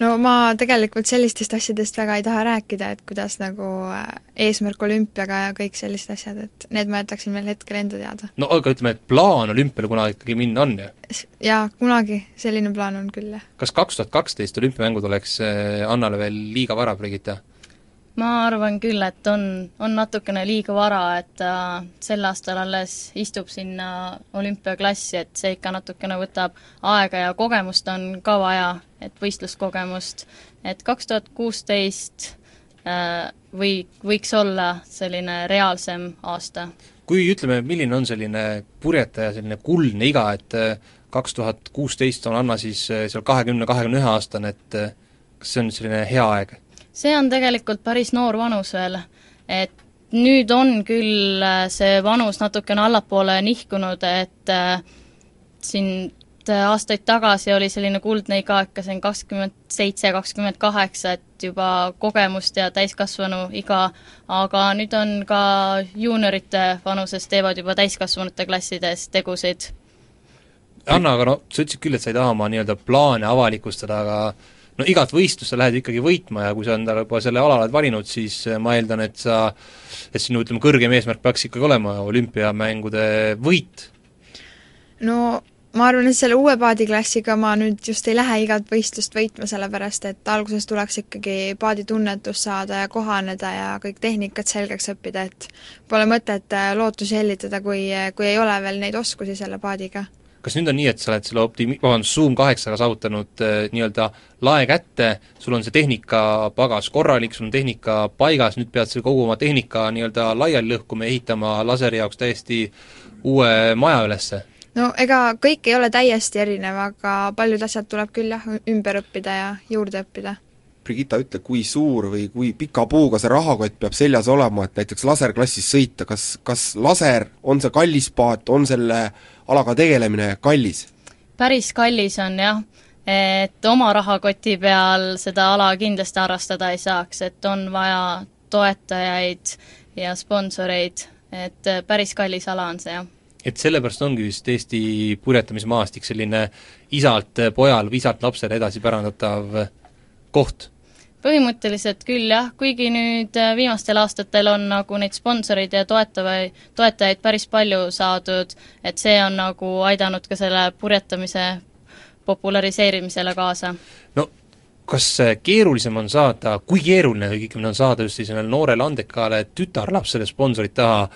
[SPEAKER 4] no ma tegelikult sellistest asjadest väga ei taha rääkida, et kuidas nagu eh, eesmärk olümpiaga ja kõik sellised asjad, et need ma jätaksin veel hetkel enda teada.
[SPEAKER 3] no aga ütleme, et plaan olümpiale kunagi ikkagi minna on ju?
[SPEAKER 4] jaa, kunagi selline plaan on küll, jah.
[SPEAKER 3] kas kaks tuhat kaksteist olümpiamängud oleks Annale veel liiga vara, Brigitta?
[SPEAKER 5] Ma arvan küll, et on, on natukene liiga vara, et ta sel aastal alles istub sinna olümpiaklassi, et see ikka natukene võtab aega ja kogemust on ka vaja, et võistluskogemust, et kaks tuhat kuusteist äh, või, võiks olla selline reaalsem aasta.
[SPEAKER 3] kui ütleme, milline on selline purjetaja selline kuldne iga, et äh, kaks tuhat kuusteist on Anna siis äh, seal kahekümne, kahekümne ühe aastane, et kas see on selline hea aeg?
[SPEAKER 5] See on tegelikult päris noor vanus veel, et nüüd on küll see vanus natukene allapoole nihkunud, et äh, siin aastaid tagasi oli selline kuldne iga ikka siin kakskümmend seitse, kakskümmend kaheksa, et juba kogemust ja täiskasvanu iga, aga nüüd on ka juuniorite vanuses teevad juba täiskasvanute klassides tegusid.
[SPEAKER 3] Anna, aga no sa ütlesid küll, et sa ei taha oma nii-öelda plaane avalikustada, aga no igat võistlust sa lähed ikkagi võitma ja kui sa endale juba selle ala oled valinud, siis ma eeldan, et sa, et sinu ütleme, kõrgem eesmärk peaks ikkagi olema olümpiamängude võit.
[SPEAKER 4] no ma arvan, et selle uue paadiklassiga ma nüüd just ei lähe igat võistlust võitma, sellepärast et alguses tuleks ikkagi paaditunnetust saada ja kohaneda ja kõik tehnikad selgeks õppida, et pole mõtet äh, lootusi hellitada, kui, kui ei ole veel neid oskusi selle paadiga.
[SPEAKER 3] Kas nüüd on nii, et sa oled selle optimi-, vabandust, Zoom kaheksaga saavutanud äh, nii-öelda lae kätte, sul on see tehnikapagas korralik, sul on tehnika paigas, nüüd pead sa kogu oma tehnika nii-öelda laiali lõhkuma ja ehitama laseri jaoks täiesti uue maja ülesse?
[SPEAKER 4] no ega kõik ei ole täiesti erinev, aga paljud asjad tuleb küll jah, ümber õppida ja juurde õppida.
[SPEAKER 2] Brigitta, ütle, kui suur või kui pika puuga see rahakott peab seljas olema, et näiteks laserklassis sõita, kas, kas laser, on see kallis paat, on selle alaga tegelemine kallis?
[SPEAKER 5] päris kallis on jah, et oma rahakoti peal seda ala kindlasti harrastada ei saaks, et on vaja toetajaid ja sponsoreid, et päris kallis ala on see, jah
[SPEAKER 3] et sellepärast ongi vist Eesti purjetamismaastik selline isalt pojale või isalt lapsele edasi pärandatav koht?
[SPEAKER 5] Põhimõtteliselt küll jah, kuigi nüüd äh, viimastel aastatel on nagu neid sponsoreid ja toetavaid, toetajaid päris palju saadud, et see on nagu aidanud ka selle purjetamise populariseerimisele kaasa.
[SPEAKER 3] no kas keerulisem on saada, kui keeruline õigemini on saada just sellisele noorele andekale tütarlapsele sponsorit taha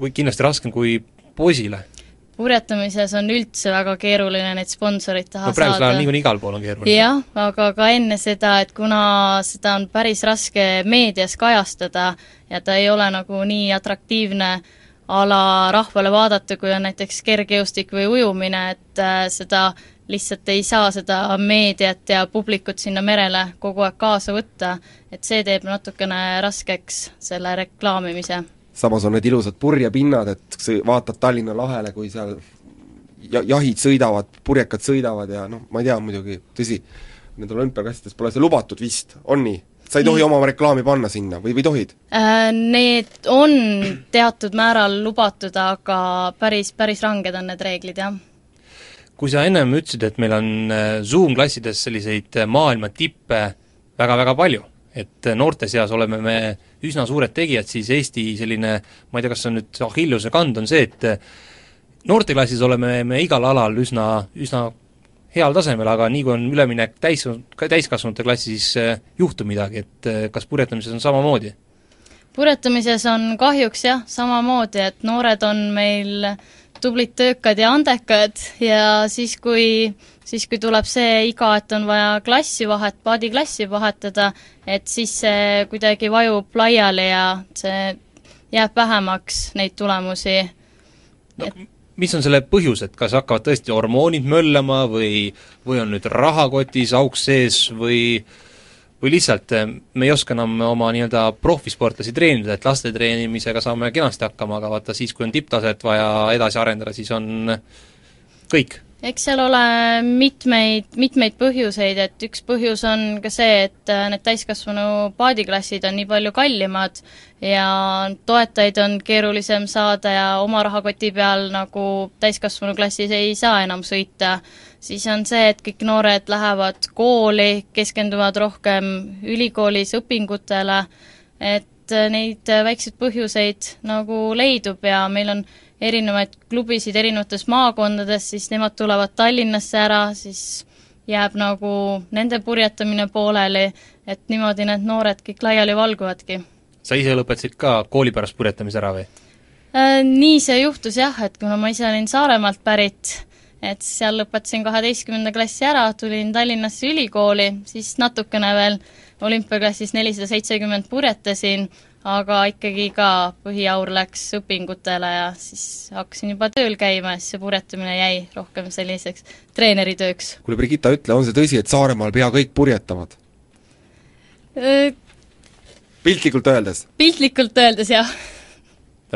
[SPEAKER 3] või kindlasti raskem kui poisile?
[SPEAKER 5] Purjetamises on üldse väga keeruline neid sponsoreid taha
[SPEAKER 3] no praegusel ajal niikuinii igal pool on keeruline.
[SPEAKER 5] jah, aga ka enne seda, et kuna seda on päris raske meedias kajastada ja ta ei ole nagu nii atraktiivne ala rahvale vaadata, kui on näiteks kergejõustik või ujumine, et äh, seda lihtsalt ei saa seda meediat ja publikut sinna merele kogu aeg kaasa võtta, et see teeb natukene raskeks selle reklaamimise
[SPEAKER 2] samas on need ilusad purjepinnad, et sa vaatad Tallinna lahele, kui seal ja-, jahid sõidavad, purjekad sõidavad ja noh, ma ei tea muidugi, tõsi, nendel olümpiaklassidel pole see lubatud vist, on nii? sa ei tohi oma reklaami panna sinna või, või tohid?
[SPEAKER 5] Äh, need on teatud määral lubatud, aga päris, päris ranged on need reeglid, jah.
[SPEAKER 3] kui sa ennem ütlesid, et meil on äh, Zoom-klassides selliseid äh, maailma tippe väga-väga palju et noorte seas oleme me üsna suured tegijad, siis Eesti selline, ma ei tea, kas see on nüüd Achilleuse kand, on see, et noorteklassis oleme me igal alal üsna, üsna heal tasemel, aga nii kui on üleminek täis, täiskasvanute klassi, siis eh, juhtub midagi, et eh, kas purjetamises on samamoodi?
[SPEAKER 5] purjetamises on kahjuks jah, samamoodi, et noored on meil tublid, töökad ja andekad ja siis, kui siis kui tuleb see iga, et on vaja klassi vahet, paadiklassi vahetada, et siis see kuidagi vajub laiali ja see jääb vähemaks, neid tulemusi.
[SPEAKER 3] No, et mis on selle põhjus, et kas hakkavad tõesti hormoonid möllama või, või on nüüd rahakotis auk sees või või lihtsalt eh, me ei oska enam oma nii-öelda profisportlasi treenida, et laste treenimisega saame kenasti hakkama, aga vaata siis, kui on tipptaset vaja edasi arendada, siis on kõik
[SPEAKER 5] eks seal ole mitmeid, mitmeid põhjuseid, et üks põhjus on ka see, et äh, need täiskasvanu paadiklassid on nii palju kallimad ja toetajaid on keerulisem saada ja oma rahakoti peal nagu täiskasvanuklassis ei saa enam sõita, siis on see, et kõik noored lähevad kooli, keskenduvad rohkem ülikoolis õpingutele, et äh, neid väikseid põhjuseid nagu leidub ja meil on erinevaid klubisid erinevates maakondades, siis nemad tulevad Tallinnasse ära, siis jääb nagu nende purjetamine pooleli, et niimoodi need noored kõik laiali valguvadki.
[SPEAKER 3] sa ise lõpetasid ka kooli pärast purjetamise ära või?
[SPEAKER 5] Äh, nii see juhtus jah, et kuna ma ise olin Saaremaalt pärit, et seal lõpetasin kaheteistkümnenda klassi ära, tulin Tallinnasse ülikooli, siis natukene veel olümpiaklassis nelisada seitsekümmend purjetasin, aga ikkagi ka põhiaur läks õpingutele ja siis hakkasin juba tööl käima ja siis see purjetamine jäi rohkem selliseks treeneritööks.
[SPEAKER 2] kuule, Brigitta, ütle, on see tõsi, et Saaremaal pea kõik purjetavad? piltlikult öeldes?
[SPEAKER 5] piltlikult öeldes jah.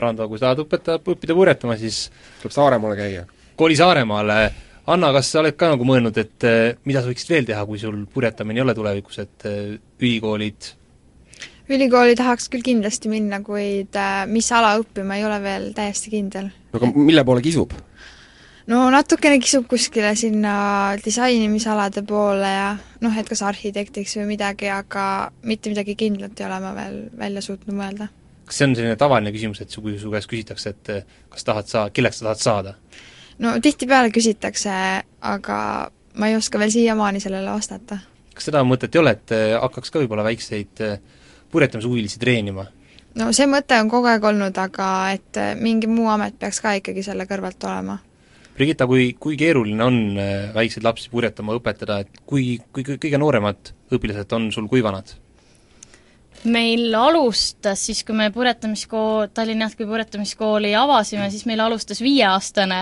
[SPEAKER 3] Rando, kui sa tahad õpeta, õppida purjetama, siis
[SPEAKER 2] tuleb Saaremaale käia?
[SPEAKER 3] koli Saaremaale. Anna, kas sa oled ka nagu mõelnud, et mida sa võiksid veel teha, kui sul purjetamine ei ole tulevikus, et ülikoolid
[SPEAKER 4] ülikooli tahaks küll kindlasti minna, kuid mis ala õppima, ei ole veel täiesti kindel.
[SPEAKER 2] no aga mille poole kisub?
[SPEAKER 4] no natukene kisub kuskile sinna disainimisalade poole ja noh, et kas arhitektiks või midagi, aga mitte midagi kindlat ei ole ma veel välja suutnud mõelda.
[SPEAKER 3] kas see on selline tavaline küsimus, et su, kui su käest küsitakse, et kas tahad saa-, kelleks sa tahad saada?
[SPEAKER 4] no tihtipeale küsitakse, aga ma ei oska veel siiamaani sellele vastata.
[SPEAKER 3] kas seda mõtet ei ole, et hakkaks ka võib-olla väikseid purjetamishuvilisi treenima?
[SPEAKER 4] no see mõte on kogu aeg olnud, aga et mingi muu amet peaks ka ikkagi selle kõrvalt olema.
[SPEAKER 3] Brigitta, kui, kui keeruline on väikseid lapsi purjetama õpetada, et kui, kui kõige nooremad õpilased on sul kui vanad?
[SPEAKER 5] meil alustas siis, kui me purjetamiskool, Tallinna Jätku purjetamiskooli avasime, siis meil alustas viieaastane,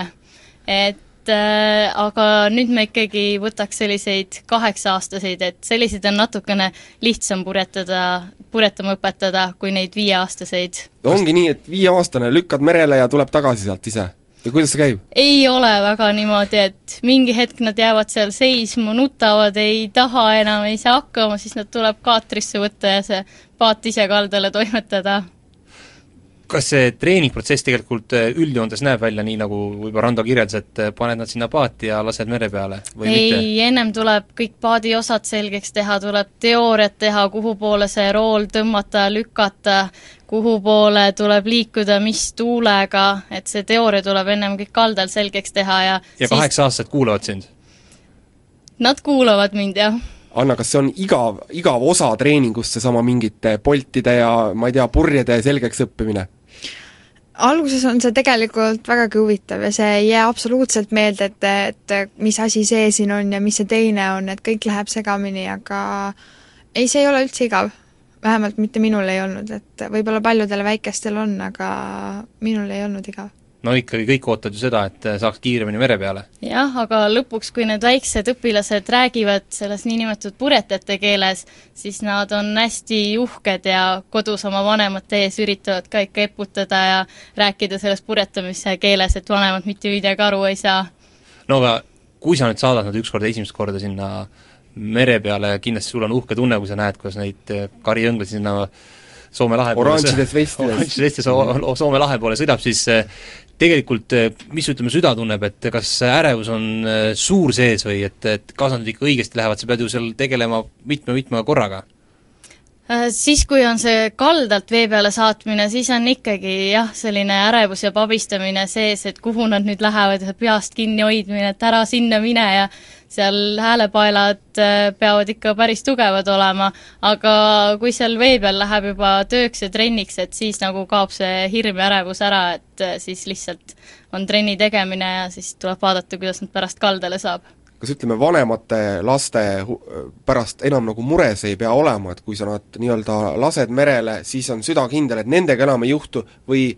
[SPEAKER 5] et äh, aga nüüd me ikkagi võtaks selliseid kaheksa-aastaseid, et selliseid on natukene lihtsam purjetada, purjetama õpetada, kui neid viieaastaseid.
[SPEAKER 2] ongi nii, et viieaastane lükkad merele ja tuleb tagasi sealt ise? või kuidas see käib?
[SPEAKER 5] ei ole väga niimoodi, et mingi hetk nad jäävad seal seisma, nutavad, ei taha enam, ei saa hakkama, siis nad tuleb kaatrisse võtta ja see paat ise kaldale toimetada.
[SPEAKER 3] Kas see treeningprotsess tegelikult üldjoontes näeb välja nii, nagu võib-olla Rando kirjeldas, et paned nad sinna paati ja lased mere peale või
[SPEAKER 5] ei,
[SPEAKER 3] mitte?
[SPEAKER 5] ennem tuleb kõik paadi osad selgeks teha, tuleb teooriat teha, kuhu poole see rool tõmmata, lükata, kuhu poole tuleb liikuda, mis tuulega, et see teooria tuleb ennem kõik kaldal selgeks teha ja
[SPEAKER 3] ja kaheksa-aastased kuulavad sind?
[SPEAKER 5] Nad kuulavad mind, jah.
[SPEAKER 2] Anna, kas see on igav, igav osa treeningust, seesama mingite poltide ja ma ei tea, purjede selgeks õppimine?
[SPEAKER 4] Alguses on see tegelikult vägagi huvitav ja see ei jää absoluutselt meelde, et, et mis asi see siin on ja mis see teine on, et kõik läheb segamini, aga ei, see ei ole üldse igav. vähemalt mitte minul ei olnud, et võib-olla paljudel väikestel on, aga minul ei olnud igav
[SPEAKER 3] no ikkagi kõik ootavad ju seda, et saaks kiiremini mere peale.
[SPEAKER 5] jah, aga lõpuks, kui need väiksed õpilased räägivad selles niinimetatud purjetajate keeles, siis nad on hästi uhked ja kodus oma vanemate ees üritavad ka ikka eputada ja rääkida selles purjetamise keeles, et vanemad mitte midagi aru ei saa.
[SPEAKER 3] no aga kui sa nüüd saadad nad ükskord esimest korda sinna mere peale, kindlasti sul on uhke tunne, kui sa näed, kuidas neid kariõnglasi sinna Soome lahe
[SPEAKER 2] oranžides vestides.
[SPEAKER 3] oranžides vestides Soome lahe poole sõidab, siis tegelikult mis ütleme, süda tunneb, et kas ärevus on suur sees või et, et kas nad ikka õigesti lähevad, sa pead ju seal tegelema mitme-mitme korraga?
[SPEAKER 5] Siis, kui on see kaldalt vee peale saatmine, siis on ikkagi jah, selline ärevus ja pabistamine sees, et kuhu nad nüüd lähevad ja peast kinni hoidmine, et ära sinna mine ja seal häälepaelad peavad ikka päris tugevad olema, aga kui seal vee peal läheb juba tööks ja trenniks, et siis nagu kaob see hirm ja ärevus ära, et siis lihtsalt on trenni tegemine ja siis tuleb vaadata, kuidas nad pärast kaldale saab
[SPEAKER 2] kas ütleme, vanemate laste pärast enam nagu mures ei pea olema, et kui sa nad nii-öelda lased merele, siis on süda kindel, et nendega enam ei juhtu või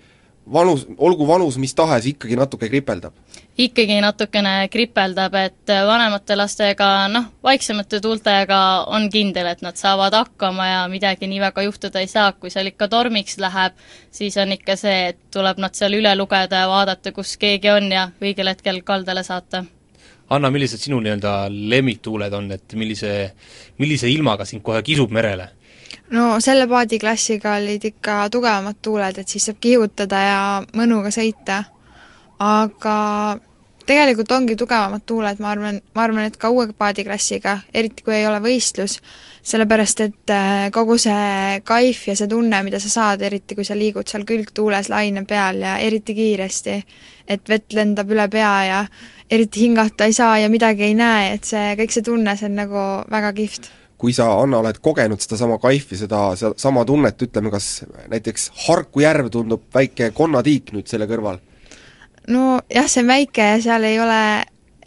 [SPEAKER 2] vanus, olgu vanus mis tahes, ikkagi natuke kripeldab?
[SPEAKER 5] Ikkagi natukene kripeldab, et vanemate lastega noh, vaiksemate tuultega on kindel, et nad saavad hakkama ja midagi nii väga juhtuda ei saa, kui seal ikka tormiks läheb, siis on ikka see, et tuleb nad seal üle lugeda ja vaadata, kus keegi on ja õigel hetkel kaldale saata
[SPEAKER 3] Anna, millised sinu nii-öelda lemmiktuuled on, et millise, millise ilmaga sind kohe kisub merele?
[SPEAKER 4] no selle paadiklassiga olid ikka tugevamad tuuled, et siis saab kihutada ja mõnuga sõita. aga tegelikult ongi tugevamad tuuled, ma arvan, ma arvan, et ka uue paadiklassiga, eriti kui ei ole võistlus, sellepärast et äh, kogu see kaif ja see tunne, mida sa saad, eriti kui sa liigud seal külgtuules laine peal ja eriti kiiresti, et vett lendab üle pea ja eriti hingata ei saa ja midagi ei näe, et see, kõik see tunne, see on nagu väga kihvt
[SPEAKER 2] kui sa, Anna, oled kogenud sedasama kaifi, seda, seda sama tunnet, ütleme, kas näiteks Harku järv tundub väike konnatiik nüüd selle kõrval?
[SPEAKER 4] Nojah, see on väike ja seal ei ole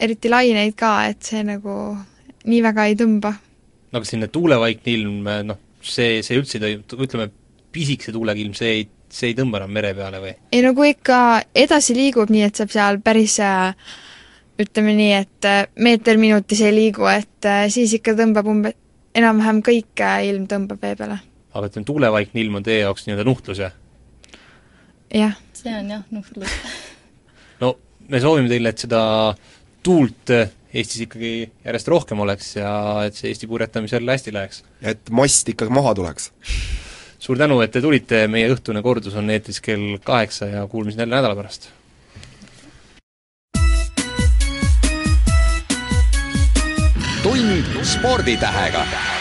[SPEAKER 4] eriti laineid ka, et see nagu nii väga ei tõmba.
[SPEAKER 3] no aga selline tuulevaikne ilm, noh, see, see üldse ei tohi, ütleme, pisikese tuulega ilm, see ei, see ei tõmba enam mere peale või?
[SPEAKER 4] ei no kui ikka edasi liigub nii, et saab seal päris ütleme nii, et meeter minutis ei liigu, et siis ikka tõmbab umbe-, enam-vähem kõik ilm tõmbab vee peale.
[SPEAKER 3] aga ütleme, tuulevaikne ilm on teie jaoks nii-öelda nuhtlus, jah?
[SPEAKER 4] jah.
[SPEAKER 5] see on jah, nuhtlus
[SPEAKER 3] no me soovime teile, et seda tuult Eestis ikkagi järjest rohkem oleks ja et see Eesti purjetamisel hästi läheks.
[SPEAKER 2] et mast ikkagi maha tuleks.
[SPEAKER 3] suur tänu, et te tulite, meie õhtune kordus on eetris kell kaheksa ja kuulmiseni jälle nädala pärast!
[SPEAKER 1] tund sporditähega